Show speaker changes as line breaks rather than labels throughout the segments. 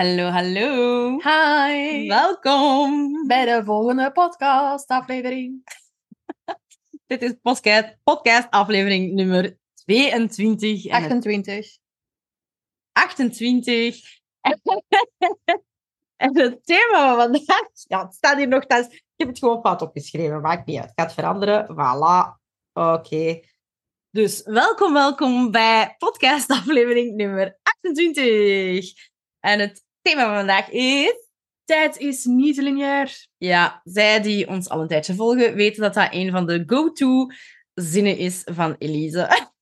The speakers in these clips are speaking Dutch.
Hallo, hallo.
Hi!
Welkom
Bij de volgende podcast aflevering.
Dit is podcast, podcast aflevering nummer 22. En het
28.
28. en het thema van vandaag... Ja, het staat hier nog thuis. Ik heb het gewoon fout opgeschreven. Maakt niet uit. Het gaat veranderen. Voilà. Oké. Dus welkom, welkom bij podcast aflevering nummer 28. En het thema van vandaag is...
Tijd is niet lineair.
Ja, zij die ons al een tijdje volgen, weten dat dat een van de go-to zinnen is van Elise.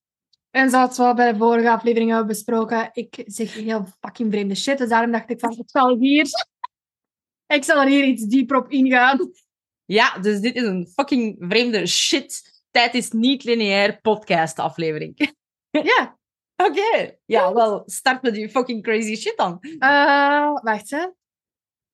En zoals we al bij de vorige aflevering hebben besproken, ik zeg heel fucking vreemde shit. Dus daarom dacht ik van, ik zal hier... Ik zal er hier iets dieper op ingaan.
Ja, dus dit is een fucking vreemde shit. Tijd is niet lineair podcast aflevering.
Ja.
Oké. Ja, wel, start met die fucking crazy shit dan.
Eh, wacht, hè.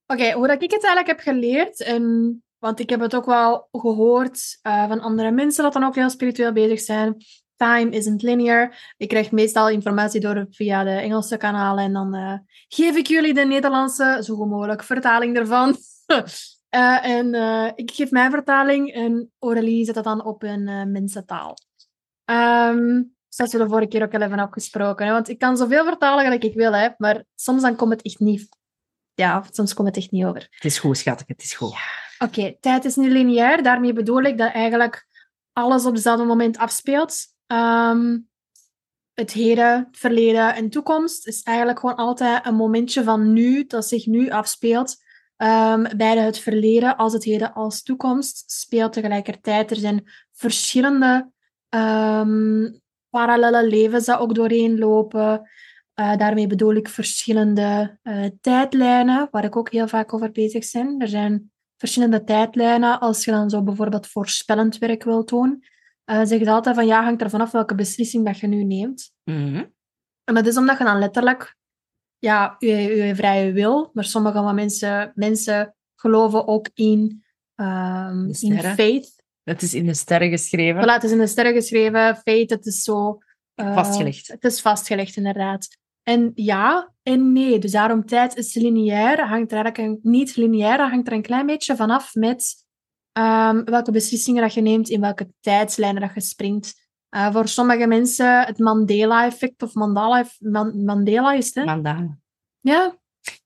Oké, hoe dat ik het eigenlijk heb geleerd, en, want ik heb het ook wel gehoord eh, van andere mensen dat dan ook heel spiritueel bezig zijn. Time isn't linear. Ik krijg meestal informatie door via de Engelse kanalen en dan eh, geef ik jullie de Nederlandse, zo goed mogelijk, vertaling ervan. En ik geef mijn vertaling en Aurélie zet dat dan op eh, mensentaal. Ehm zoals we de vorige keer ook al even afgesproken. Hè? Want ik kan zoveel vertalen gelijk ik wil, hè? maar soms dan komt het echt niet... Ja, soms komt het echt niet over.
Het is goed, schat. Het is goed.
Oké, tijd is niet lineair. Daarmee bedoel ik dat eigenlijk alles op hetzelfde moment afspeelt. Ehm, het heden, het verleden en toekomst is eigenlijk gewoon altijd een momentje van nu, dat zich nu afspeelt. Ehm beide het verleden als het heden als toekomst speelt tegelijkertijd. Er zijn verschillende ehm, parallele levens dat ook doorheen lopen. Eh, daarmee bedoel ik verschillende eh, tijdlijnen, waar ik ook heel vaak over bezig ben. Er zijn verschillende tijdlijnen. Als je dan zo bijvoorbeeld voorspellend werk wilt doen, eh zeg je altijd van ja, hangt er vanaf welke beslissing dat je nu neemt.
Mhm.
En dat is omdat je dan letterlijk ja, je, je vrije wil, maar sommige van mensen, mensen geloven ook in,
De
in faith.
Het is in de sterren geschreven.
Voilà, het is in de sterren geschreven, faith, het is zo... eh,
Vastgelegd.
Het is vastgelegd, inderdaad. En ja en nee. Dus daarom tijd is lineair. Hangt er eigenlijk een, niet lineair, hangt er een klein beetje vanaf met ehm, welke beslissingen dat je neemt, in welke tijdslijnen dat je springt. Eh, voor sommige mensen het Mandela-effect of Mandela, Man- Mandela is het, hè?
Mandela.
Ja,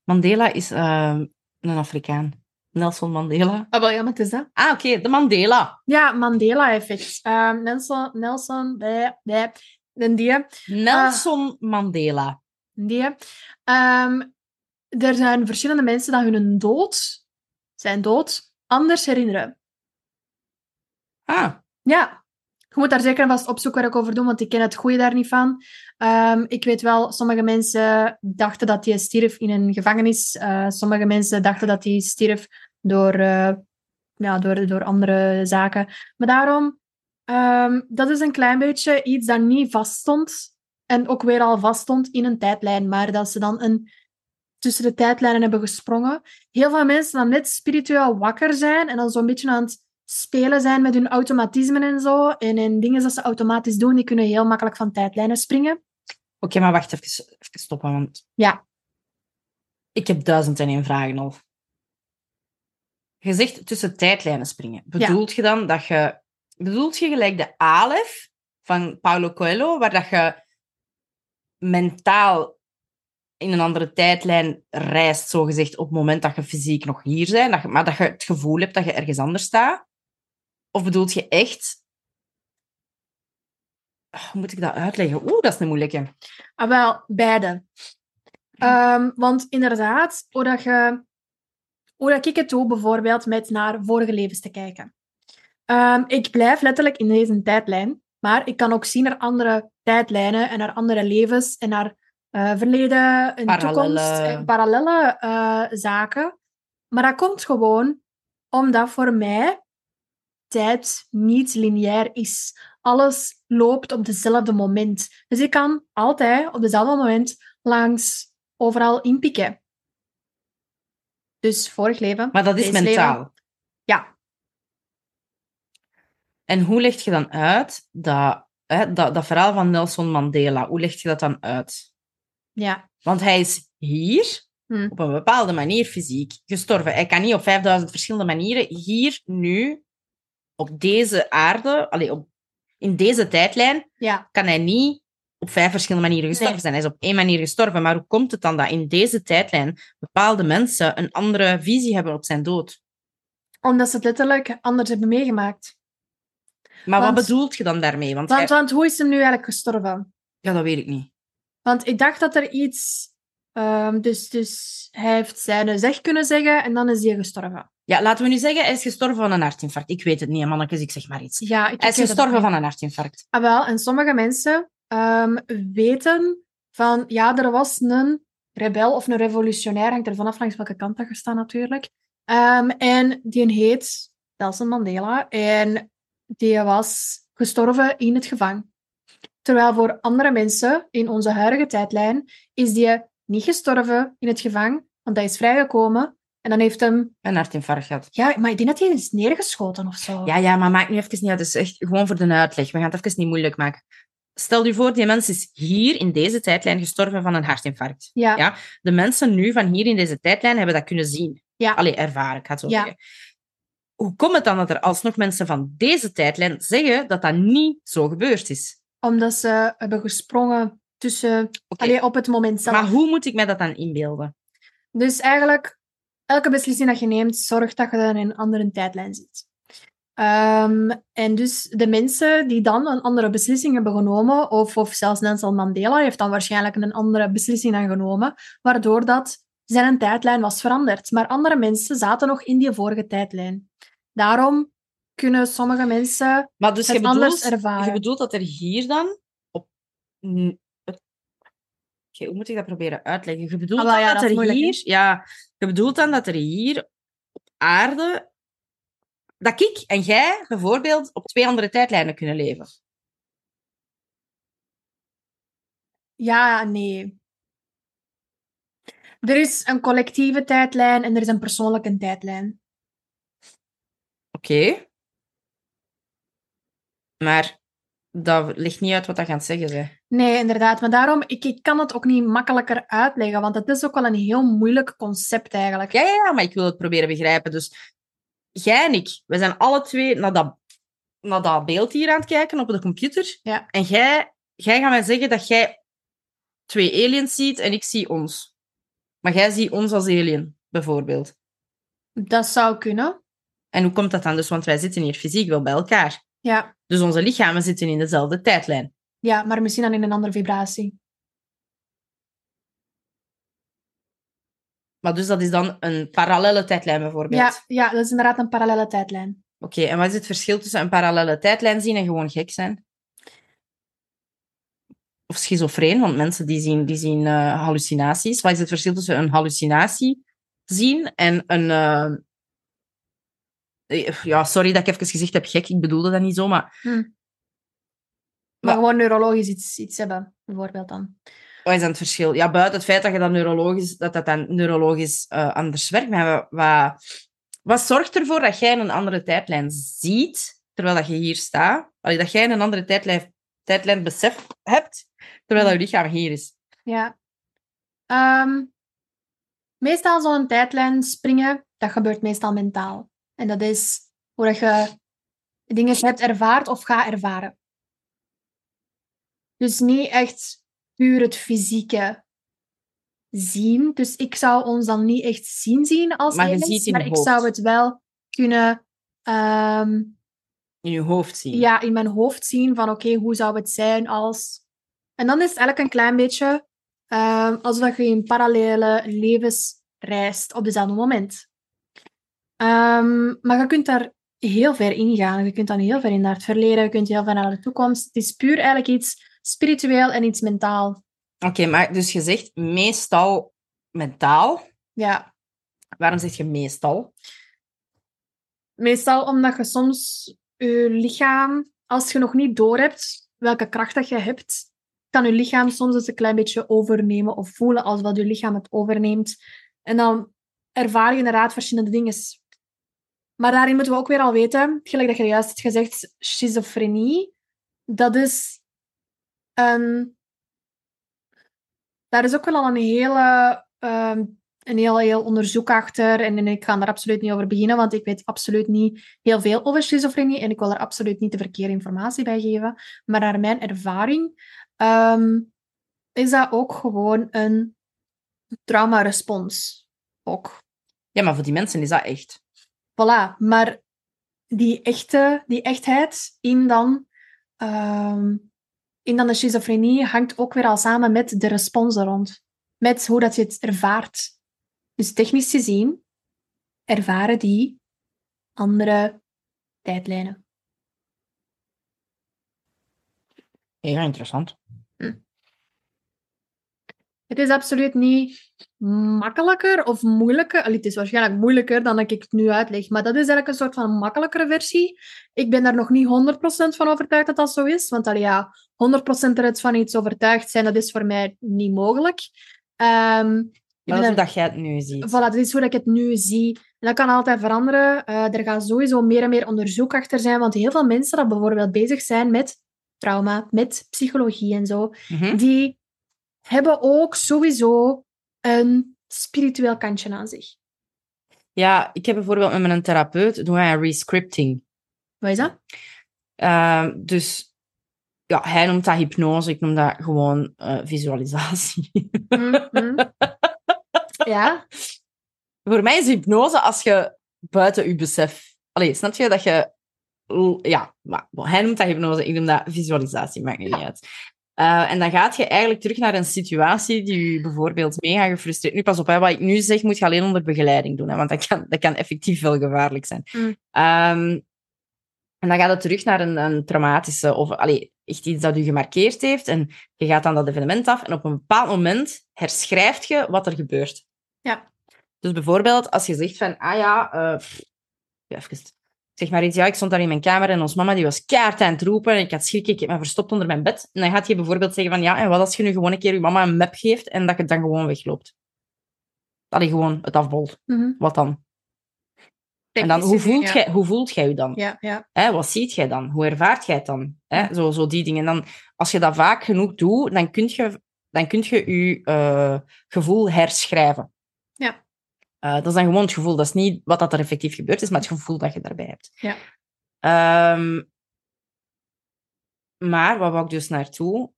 Mandela is ehm, een Afrikaan. Nelson Mandela.
ah, wel, ja, maar het is dat.
Ah, oké. de Mandela.
Ja, Mandela-effect. Ehm, Nelson, Nelson, bij, bij, en die,
Nelson Mandela.
die. Ehm, er zijn verschillende mensen die hun dood, zijn dood, anders herinneren.
Ah,
Ja, je moet daar zeker en vast opzoekwerk over doen, want ik ken het goede daar niet van. Ehm, ik weet wel, sommige mensen dachten dat hij stierf in een gevangenis. Eh, sommige mensen dachten dat hij stierf door, eh, ja, door, door andere zaken. Maar daarom, ehm, dat is een klein beetje iets dat niet vaststond. En ook weer al vaststond in een tijdlijn, maar dat ze dan een, tussen de tijdlijnen hebben gesprongen. Heel veel mensen dan net spiritueel wakker zijn en dan zo'n beetje aan het spelen zijn met hun automatismen en zo. En, en dingen dat ze automatisch doen, die kunnen heel makkelijk van tijdlijnen springen.
oké, maar wacht even, even stoppen, want
Ja.
ik heb duizend en één vragen al. Je zegt tussen tijdlijnen springen. Bedoelt je dan dat je... Bedoelt je gelijk de Alef van Paulo Coelho, waar dat je mentaal in een andere tijdlijn reist, zogezegd, op het moment dat je fysiek nog hier bent, dat je, maar dat je het gevoel hebt dat je ergens anders staat? Of bedoelt je echt... Ah, Hoe moet ik dat uitleggen? Oeh, dat is een moeilijke.
Ah, wel, beide. Ehm, want inderdaad, hoe, dat je, hoe dat ik het doe, bijvoorbeeld met naar vorige levens te kijken. Ehm, ik blijf letterlijk in deze tijdlijn, maar ik kan ook zien naar andere tijdlijnen en naar andere levens en naar eh, verleden,
Parallelle-
toekomst, eh, parallelle eh, zaken. Maar dat komt gewoon omdat voor mij tijd niet lineair is. Alles loopt op dezelfde moment. Dus ik kan altijd op dezelfde moment langs overal inpikken. Dus vorig leven.
Maar dat is mentaal.
leven. Ja.
En hoe leg je dan uit dat, hè, dat, dat verhaal van Nelson Mandela, hoe leg je dat dan uit?
Ja.
Want hij is hier
Hm.
op een bepaalde manier fysiek gestorven. Hij kan niet op 5000 verschillende manieren hier, nu, op deze aarde, allee, op, in deze tijdlijn,
Ja.
kan hij niet op vijf verschillende manieren gestorven
Nee.
zijn. Hij is op één manier gestorven. Maar hoe komt het dan dat in deze tijdlijn bepaalde mensen een andere visie hebben op zijn dood?
Omdat ze het letterlijk anders hebben meegemaakt.
Maar
Want-
wat bedoelt je dan daarmee? Want,
Want,
hij-
want hoe is hem nu eigenlijk gestorven?
ja, dat weet ik niet.
Want ik dacht dat er iets... ehm, dus, dus hij heeft zijn zeg kunnen zeggen en dan is hij gestorven.
Ja, laten we nu zeggen, hij is gestorven van een hartinfarct. Ik weet het niet, mannetjes, ik zeg maar iets.
Ja,
Hij is gestorven van een hartinfarct.
Ah, wel, en sommige mensen ehm, weten van... Ja, er was een rebel of een revolutionair, hangt er vanaf langs welke kant dat je staat natuurlijk. Ehm, en die heet Nelson Mandela. En die was gestorven in het gevangen. Terwijl voor andere mensen in onze huidige tijdlijn is die niet gestorven in het gevangen, want hij is vrijgekomen. En dan heeft hem...
Een hartinfarct gehad.
Ja, maar ik denk dat hij is neergeschoten of zo.
Ja, ja, maar maak nu even niet uit. Het is echt gewoon voor de uitleg. We gaan het even niet moeilijk maken. Stel je voor, die mens is hier in deze tijdlijn gestorven van een hartinfarct.
Ja.
Ja. De mensen nu van hier in deze tijdlijn hebben dat kunnen zien.
Ja.
Allee, ervaren, ik het zo
Ja.
Hoe komt het dan dat er alsnog mensen van deze tijdlijn zeggen dat dat niet zo gebeurd is?
Omdat ze hebben gesprongen tussen... Allee, op het moment zelf.
Maar hoe moet ik mij dat dan inbeelden?
Dus eigenlijk, elke beslissing dat je neemt, zorgt dat je dat in een andere tijdlijn zit. Ehm, en dus de mensen die dan een andere beslissing hebben genomen, of, of zelfs Nelson Mandela heeft dan waarschijnlijk een andere beslissing dan genomen, waardoor dat zijn tijdlijn was veranderd. Maar andere mensen zaten nog in die vorige tijdlijn. Daarom kunnen sommige mensen
Maar dus je
het anders
bedoelt,
ervaren.
je bedoelt dat er hier dan op... Hoe moet ik dat proberen uitleggen? Je bedoelt
Ah,
dan
ja,
dat, er
moeilijk,
hier... Ja, je bedoelt dan dat er hier op aarde... Dat ik en jij bijvoorbeeld op twee andere tijdlijnen kunnen leven.
Ja, nee. Er is een collectieve tijdlijn en er is een persoonlijke tijdlijn.
Oké. Maar dat ligt niet uit wat dat gaat zeggen. Zeg.
Nee, inderdaad. Maar daarom, ik, ik kan het ook niet makkelijker uitleggen, want het is ook wel een heel moeilijk concept eigenlijk.
Ja, ja, ja, maar ik wil het proberen begrijpen. Dus jij en ik, we zijn alle twee naar dat, naar dat beeld hier aan het kijken op de computer.
Ja.
En jij, jij gaat mij zeggen dat jij twee aliens ziet en ik zie ons. Maar jij ziet ons als alien, bijvoorbeeld.
Dat zou kunnen.
En hoe komt dat dan? Dus, want wij zitten hier fysiek wel bij elkaar.
Ja.
Dus onze lichamen zitten in dezelfde tijdlijn.
Ja, maar misschien dan in een andere vibratie.
Maar dus dat is dan een parallelle tijdlijn, bijvoorbeeld.
Ja, ja, dat is inderdaad een parallele tijdlijn.
Oké, en wat is het verschil tussen een parallelle tijdlijn zien en gewoon gek zijn? Of schizofreen, want mensen die zien, die zien eh, hallucinaties. Wat is het verschil tussen een hallucinatie zien en een... eh, eh, Ja, sorry dat ik even gezegd heb gek, ik bedoelde dat niet zo, maar
Maar
Maar-
gewoon neurologisch iets, iets hebben, bijvoorbeeld dan.
wat is dan het verschil? Ja, buiten het feit dat je dat neurologisch, dat dat dan neurologisch eh, anders werkt, maar wat, wat, zorgt ervoor dat jij een andere tijdlijn ziet, terwijl dat je hier staat? Allee, dat jij een andere tijdlijn, tijdlijn besef hebt, terwijl dat je lichaam hier is.
Ja. Ehm, meestal zo'n tijdlijn springen, dat gebeurt meestal mentaal. En dat is hoe dat je dingen hebt ervaard of gaat ervaren. Dus niet echt puur het fysieke zien. Dus ik zou ons dan niet echt zien zien als
Maar je
aliens,
ziet in
maar ik
hoofd.
zou het wel kunnen ehm,
In je hoofd zien.
ja, in mijn hoofd zien van oké, hoe zou het zijn als... En dan is het eigenlijk een klein beetje ehm, alsof je in parallele levens reist op dezelfde moment. Ehm, maar je kunt daar heel ver in gaan. Je kunt dan heel ver in naar het verleden, je kunt heel ver naar de toekomst. Het is puur eigenlijk iets spiritueel en iets mentaal.
Oké, maar dus je zegt meestal mentaal.
Ja,
Waarom zeg je meestal?
meestal omdat je soms je lichaam, als je nog niet doorhebt welke kracht dat je hebt, kan je lichaam soms eens een klein beetje overnemen of voelen als wat je lichaam het overneemt. En dan ervaar je inderdaad verschillende dingen. Maar daarin moeten we ook weer al weten, gelijk dat je juist hebt gezegd, schizofrenie, dat is een... Daar is ook wel al een hele... ehm, een heel, heel onderzoek achter. En, en ik ga daar absoluut niet over beginnen, want ik weet absoluut niet heel veel over schizofrenie. En ik wil er absoluut niet de verkeerde informatie bij geven. Maar naar mijn ervaring ehm, is dat ook gewoon een traumarespons. Ook.
Ja, maar voor die mensen is dat echt.
Voilà. Maar die, echte, die echtheid in dan, ehm, in dan de schizofrenie hangt ook weer al samen met de respons rond. Met hoe dat je het ervaart. Dus technisch gezien ervaren die andere tijdlijnen.
Ja, interessant.
Het is absoluut niet makkelijker of moeilijker. Allee, het is waarschijnlijk moeilijker dan dat ik het nu uitleg, maar dat is eigenlijk een soort van makkelijkere versie. Ik ben daar nog niet 100% van overtuigd dat dat zo is, want allee, ja, 100% er iets van iets overtuigd zijn, dat is voor mij niet mogelijk.
Maar
ben
dat is hoe dat jij het nu ziet.
Voilà, dat is hoe ik het nu zie. En dat kan altijd veranderen. Eh, er gaat sowieso meer en meer onderzoek achter zijn, want heel veel mensen dat bijvoorbeeld bezig zijn met trauma, met psychologie en zo,
Mhm.
die hebben ook sowieso een spiritueel kantje aan zich.
Ja, ik heb bijvoorbeeld met mijn therapeut, doen wij een rescripting.
Wat is dat?
Ehm, dus ja, hij noemt dat hypnose, ik noem dat gewoon eh, visualisatie.
Hm, hm. Ja,
Voor mij is hypnose als je buiten je besef... Allee, snap je dat je... Ja, maar bon, hij noemt dat hypnose, ik noem dat visualisatie, maakt niet uit. Eh, en dan gaat je eigenlijk terug naar een situatie die je bijvoorbeeld mega gefrustreerd... Nu, pas op, hè, wat ik nu zeg, moet je alleen onder begeleiding doen, hè, want dat kan, dat kan effectief wel gevaarlijk zijn.
Mm.
Ehm, en dan gaat het terug naar een, een traumatische... Of allee, echt iets dat je gemarkeerd heeft. En je gaat dan dat evenement af en op een bepaald moment herschrijft je wat er gebeurt.
Ja.
Dus bijvoorbeeld, als je zegt van, ah ja, ja, even, zeg maar iets, ja, ik stond daar in mijn kamer en ons mama die was keihard aan het roepen en ik had schrik, ik heb me verstopt onder mijn bed. En dan gaat je bijvoorbeeld zeggen van, ja, en wat als je nu gewoon een keer je mama een map geeft en dat je dan gewoon wegloopt? Dat je gewoon het afbolt.
Mhm.
Wat dan? En dan, hoe voelt,
ja.
jij, hoe voelt jij je dan?
Ja, ja.
Hè, wat ziet jij dan? Hoe ervaart jij het dan? Hè? Zo, zo die dingen. Dan, als je dat vaak genoeg doet, dan kun je dan kun je, je eh, gevoel herschrijven. Eh, dat is dan gewoon het gevoel. Dat is niet wat dat er effectief gebeurd is, maar het gevoel dat je daarbij hebt.
Ja.
Ehm, maar, wat wou ik dus naartoe?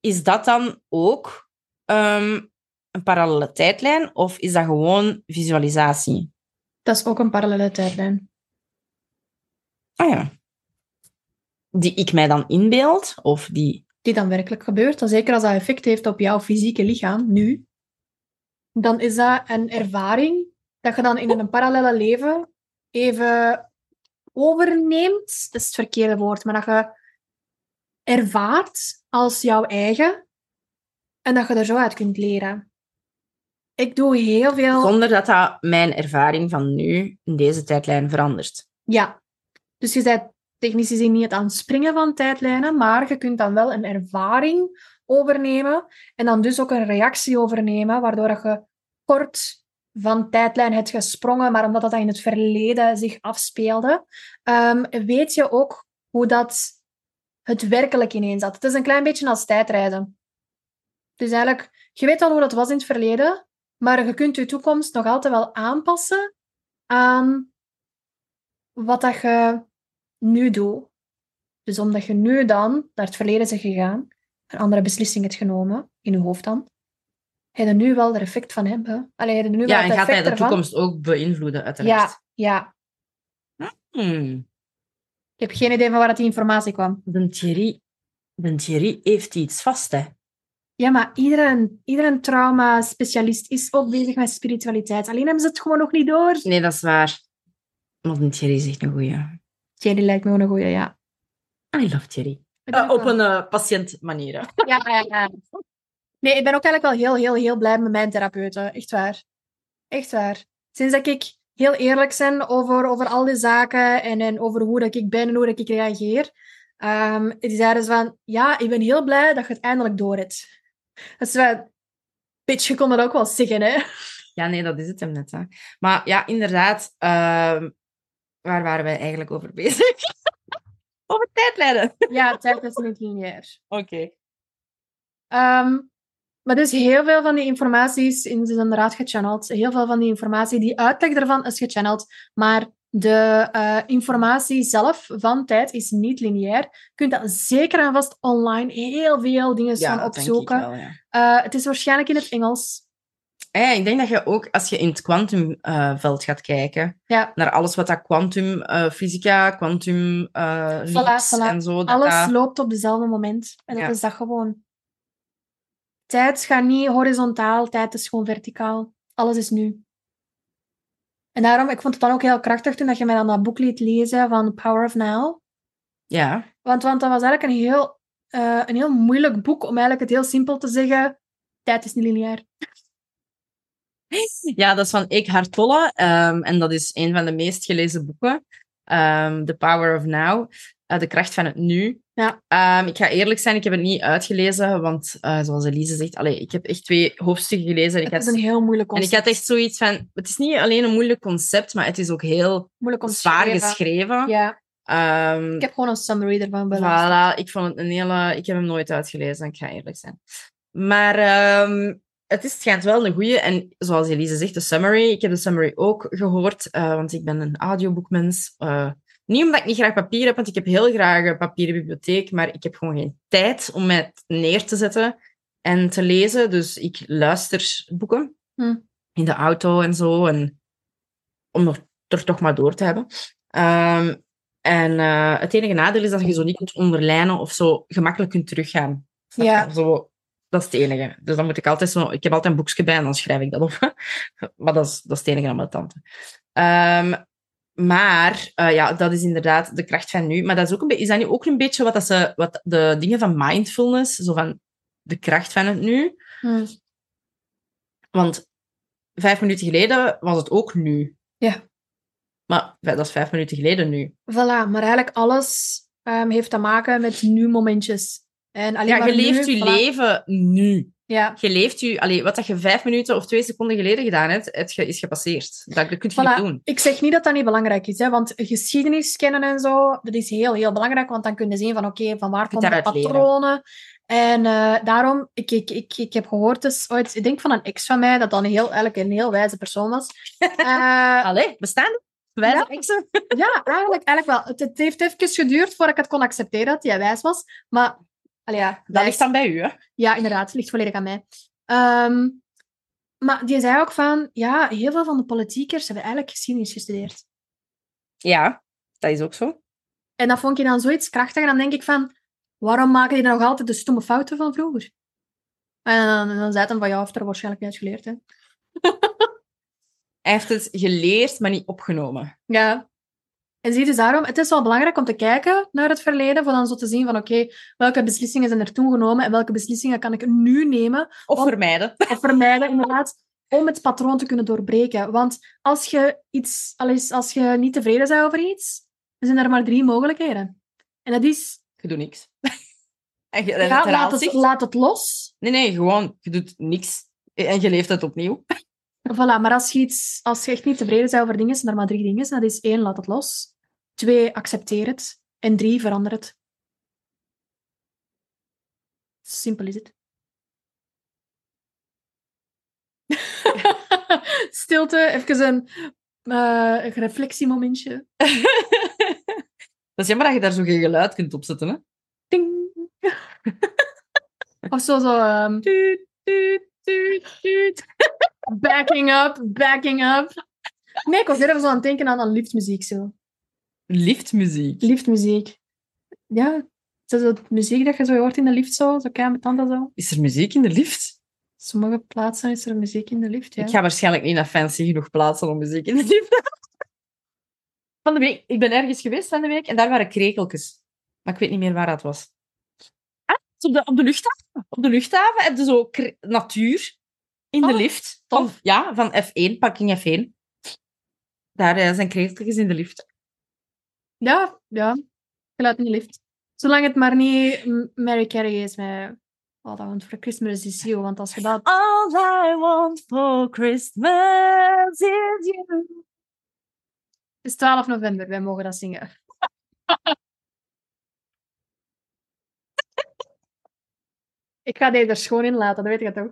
Is dat dan ook ehm, een parallele tijdlijn of is dat gewoon visualisatie?
Dat is ook een parallele tijdlijn.
Ah ja. Die ik mij dan inbeeld, of die...
Die dan werkelijk gebeurt. Zeker als dat effect heeft op jouw fysieke lichaam, nu, dan is dat een ervaring dat je dan in een parallele leven even overneemt. Dat is het verkeerde woord, maar dat je ervaart als jouw eigen en dat je er zo uit kunt leren. Ik doe heel veel...
Zonder dat dat mijn ervaring van nu in deze tijdlijn verandert.
Ja. Dus je bent technisch gezien niet aan het springen van tijdlijnen, maar je kunt dan wel een ervaring overnemen en dan dus ook een reactie overnemen, waardoor dat je kort van tijdlijn hebt gesprongen, maar omdat dat in het verleden zich afspeelde, ehm, weet je ook hoe dat het werkelijk ineen zat. Het is een klein beetje als tijdreizen. Dus eigenlijk, je weet al hoe dat was in het verleden, maar je kunt je toekomst nog altijd wel aanpassen aan wat dat je nu doet. Dus omdat je nu dan naar het verleden bent gegaan, een andere beslissing hebt genomen, in je hoofd dan, ga je er nu wel er effect van hebben. Allee, je er nu
Ja,
wel
en gaat hij de
ervan.
toekomst ook beïnvloeden, uiteraard.
Ja, ja.
Hmm.
Ik heb geen idee van waar dat die informatie kwam.
De Thierry, de Thierry heeft iets vast, hè.
Ja, maar iedere, iedere trauma-specialist is ook bezig met spiritualiteit. Alleen hebben ze het gewoon nog niet door.
Nee, dat is waar. Maar de Thierry is echt een goeie.
Thierry lijkt me gewoon een goeie, ja.
I love Thierry. Eh, op een eh, patiënt manier, hè.
Ja, ja, ja. Nee, ik ben ook eigenlijk wel heel, heel, heel blij met mijn therapeuten. Echt waar. Echt waar. Sinds dat ik heel eerlijk ben over, over al die zaken en, en over hoe dat ik ben en hoe dat ik reageer, um, die zeiden ze van, ja, ik ben heel blij dat je het eindelijk door hebt. Dat is wel... Bitch, je kon dat ook wel zeggen, hè?
Ja, nee, dat is het hem net. Hè. Maar ja, inderdaad, uh, waar waren wij eigenlijk over bezig?
ja, tijd is niet lineair.
Oké. Okay.
Um, maar dus heel veel van die informatie is inderdaad gechanneld. Heel veel van die informatie, die uitleg ervan is gechanneld. Maar de uh, informatie zelf van tijd is niet lineair. Je kunt dat zeker en vast online heel veel dingen
ja,
gaan opzoeken.
Wel, ja.
uh, het is waarschijnlijk in het Engels.
Ja, ik denk dat je ook, als je in het kwantumveld uh, gaat kijken,
ja.
naar alles wat dat kwantumfysica, kwantum uh,
voilà, voilà.
en zo... Dat
alles
dat...
loopt op dezelfde moment. En dat
Ja.
is dat gewoon. Tijd gaat niet horizontaal, tijd is gewoon verticaal. Alles is nu. En daarom, ik vond het dan ook heel krachtig toen dat je mij dan dat boek liet lezen van Power of Now.
Ja,
Want, want dat was eigenlijk een heel, uh, een heel moeilijk boek om eigenlijk het heel simpel te zeggen. Tijd is niet lineair.
Ja, dat is van Eckhart Tolle. Um, en dat is een van de meest gelezen boeken. Um, The Power of Now. Uh, de kracht van het nu.
Ja.
Um, ik ga eerlijk zijn, ik heb het niet uitgelezen, want uh, zoals Elise zegt, allee, ik heb echt twee hoofdstukken gelezen. En ik
Het
had,
is een heel moeilijk
en
concept.
ik had echt zoiets van, het is niet alleen een moeilijk concept, maar het is ook heel
moeilijk
zwaar geschreven.
Ja,
Um,
ik heb gewoon een summary ervan beluisterd.
Voilà, ik vond het een hele... Ik heb hem nooit uitgelezen, ik ga eerlijk zijn. Maar um, het, is, het schijnt wel een goeie. En zoals Elise zegt, de summary. Ik heb de summary ook gehoord, uh, want ik ben een audioboekmens. Uh, niet omdat ik niet graag papier heb, want ik heb heel graag een papieren bibliotheek, maar ik heb gewoon geen tijd om mij neer te zetten en te lezen. Dus ik luister boeken
hm.
in de auto en zo, en om er toch maar door te hebben. Um, en uh, het enige nadeel is dat je zo niet kunt onderlijnen of zo gemakkelijk kunt teruggaan.
Ja.
Zo, dat is het enige. Dus dan moet ik altijd zo... Ik heb altijd een boekje bij en dan schrijf ik dat op. maar dat is, dat is het enige aan mijn tante. Um, maar uh, ja, dat is inderdaad de kracht van nu. Maar dat is, ook een is dat nu ook een beetje wat, dat ze, wat de dingen van mindfulness, zo van de kracht van het nu.
Hm.
Want vijf minuten geleden was het ook nu.
Ja.
Maar dat is vijf minuten geleden nu.
Voilà, maar eigenlijk alles um, heeft te maken met nu-momentjes. En alleen
ja,
maar
je leeft je leven nu.
Ja.
Je leeft je... Allee, wat dat je vijf minuten of twee seconden geleden gedaan hebt, het ge, is gepasseerd. Dat, dat kun je
Voilà.
niet doen.
Ik zeg niet dat dat niet belangrijk is, hè, want geschiedenis kennen en zo, dat is heel, heel belangrijk, want dan kun je zien van, oké, okay, van waar komen de
leren.
patronen. En uh, daarom, ik, ik, ik, ik heb gehoord, dus ooit, ik denk van een ex van mij, dat dan een heel, eigenlijk een heel wijze persoon was. Uh,
Allee, bestaan? Wijze
Ja.
exen?
ja, eigenlijk, eigenlijk wel. Het, het heeft even geduurd voordat ik het kon accepteren dat hij wijs was, maar... Allee, ja,
Dat ligt dan bij u, hè?
Ja, inderdaad, ligt volledig aan mij. Um, maar die zei ook van, ja, heel veel van de politiekers hebben eigenlijk geschiedenis gestudeerd.
Ja, dat is ook zo.
En dat vond ik dan zoiets krachtig. En dan denk ik van, waarom maken die dan nog altijd de stomme fouten van vroeger? En dan, dan zei hij van, ja, heeft er waarschijnlijk niet geleerd, hè.
Hij heeft het geleerd, maar niet opgenomen.
Ja. En zie dus daarom, het is wel belangrijk om te kijken naar het verleden, voor dan zo te zien van, oké, okay, welke beslissingen zijn er toen genomen en welke beslissingen kan ik nu nemen.
Of
om,
vermijden.
Of vermijden, inderdaad, om het patroon te kunnen doorbreken. Want als je, iets, als je niet tevreden bent over iets, dan zijn er maar drie mogelijkheden. En dat is...
Je doet niks. en je,
ja, laat, het, laat het los.
Nee, nee, gewoon, je doet niks. En je leeft het opnieuw.
Voilà, maar als je, iets, als je echt niet tevreden bent over dingen, zijn er maar drie dingen. Dat is één, laat het los. Twee, accepteer het. En drie, verander het. Simpel is het. Stilte, even een, uh, een reflectiemomentje.
Dat is jammer dat je daar zo geen geluid kunt opzetten, hè?
Ding. of zo, zo... Um... Tuut, tuut, tuut, tuut. Backing up, backing up. Nee, ik was even zo aan het denken aan, aan liftmuziek. Zo.
Liftmuziek?
Liftmuziek. Ja, is dat zo muziek dat je zo hoort in de lift, zo, zo met tanden zo.
Is er muziek in de lift?
Sommige plaatsen is er muziek in de lift, ja.
Ik ga waarschijnlijk niet naar fancy genoeg plaatsen om muziek in de lift te Van de week, ik ben ergens geweest van de week en daar waren krekeltjes. Maar ik weet niet meer waar dat was. Ah, op de, op de luchthaven. Op de luchthaven heb je zo natuur in de
Oh,
lift. Van,
tof.
ja, van F1, parking F1. Daar eh, zijn kreefteltjes in de lift.
Ja, ja. Geluid in de lift. Zolang het maar niet Mary Carey is met... Oh, dat want voor Christmas is you. Want als je dat...
All I want for Christmas is you.
Het is 12 november, wij mogen dat zingen. Ik ga deze er schoon in laten, dat weet je toch?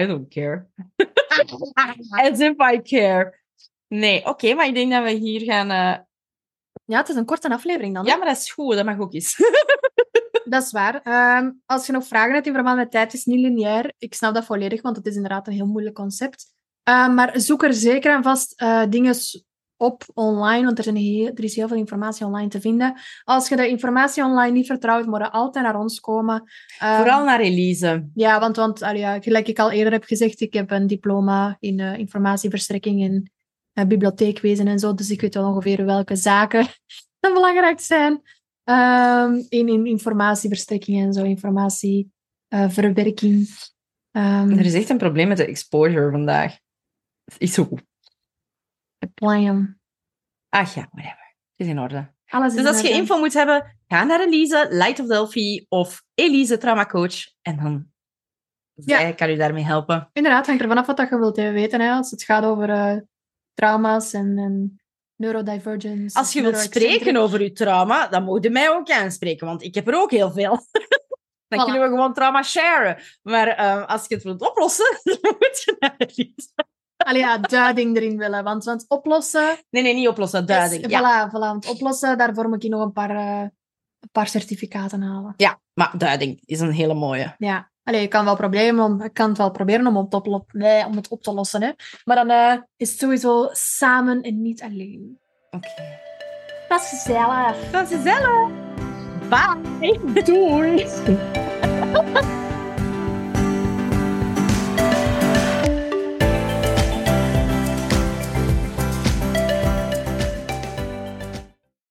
I don't care. As if I care. Nee, oké, maar ik denk dat we hier gaan... eh,
Ja, het is een korte aflevering dan. hè?
Ja, maar dat is goed, dat mag ook eens.
Dat is waar. Ehm, als je nog vragen hebt in verband met tijd, is niet lineair. Ik snap dat volledig, want het is inderdaad een heel moeilijk concept. Ehm, maar zoek er zeker en vast eh, dingen op online, want er, zijn heel, er is heel veel informatie online te vinden. Als je de informatie online niet vertrouwt, moet je altijd naar ons komen. Ehm,
Vooral naar Elise.
Ja, want, want allee, ja, gelijk ik al eerder heb gezegd, ik heb een diploma in eh, informatieverstrekking en eh, bibliotheekwezen en zo, dus ik weet wel ongeveer welke zaken dan belangrijk zijn ehm, in, in informatieverstrekking en zo, informatieverwerking. Ehm
Er is echt een probleem met de exposure vandaag. Het is zo.
Plan.
Ach ja, whatever. Het is in orde.
Alles
Dus als je info moet hebben, ga naar Elise, Light of Delphi of Elise Trauma Coach. En dan
Ja.
zij kan u daarmee helpen.
Inderdaad, hangt er vanaf wat dat je wilt weten. Hè, als het gaat over eh, trauma's en, en neurodivergence.
Als je wilt spreken over je trauma, dan moet je mij ook aanspreken, want ik heb er ook heel veel. Dan
Voilà.
kunnen we gewoon trauma sharen. Maar eh, als je het wilt oplossen, dan moet je naar Elise.
Allee, ja, duiding erin willen. Want, want oplossen...
Nee, nee, niet oplossen, duiding.
Is,
Ja.
voilà, voilà. Want oplossen, daarvoor moet je nog een paar, eh, een paar certificaten halen.
ja, maar duiding is een hele mooie.
Ja. Allee, je kan wel problemen om, je kan het wel proberen om, het op, nee, om het op te lossen. Hè. Maar dan eh, is het sowieso samen en niet alleen.
Oké.
Dat is gezellig.
Dat is gezellig. Bye.
Doei.